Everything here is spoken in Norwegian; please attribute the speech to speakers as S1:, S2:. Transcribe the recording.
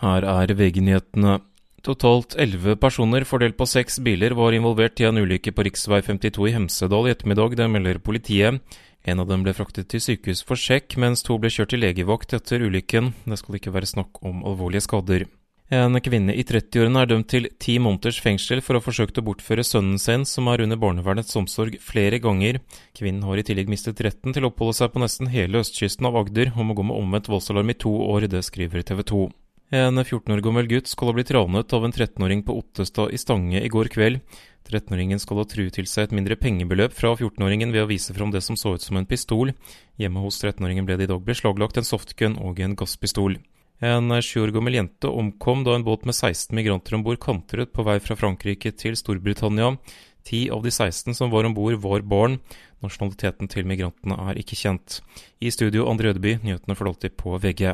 S1: Her er VG-nyhetene. Totalt elleve personer fordelt på seks biler var involvert i en ulykke på rv. 52 i Hemsedal i ettermiddag, det melder politiet. En av dem ble fraktet til sykehus for sjekk, mens to ble kjørt til legevakt etter ulykken. Det skal ikke være snakk om alvorlige skader. En kvinne i 30-årene er dømt til ti måneders fengsel for å ha forsøkt å bortføre sønnen sin, som er under barnevernets omsorg, flere ganger. Kvinnen har i tillegg mistet retten til å oppholde seg på nesten hele østkysten av Agder, og må gå med omvendt voldsalarm i to år, det skriver TV 2. En 14 år gammel gutt skal ha blitt ranet av en 13-åring på Ottestad i Stange i går kveld. 13-åringen skal ha truet til seg et mindre pengebeløp fra 14-åringen ved å vise fram det som så ut som en pistol. Hjemme hos 13-åringen ble det i dag beslaglagt en softgun og en gasspistol. En sju år gammel jente omkom da en båt med 16 migranter om bord kantret på vei fra Frankrike til Storbritannia. Ti av de 16 som var om bord, var barn. Nasjonaliteten til migrantene er ikke kjent. I studio André Ødeby, nyhetene for alltid på VG.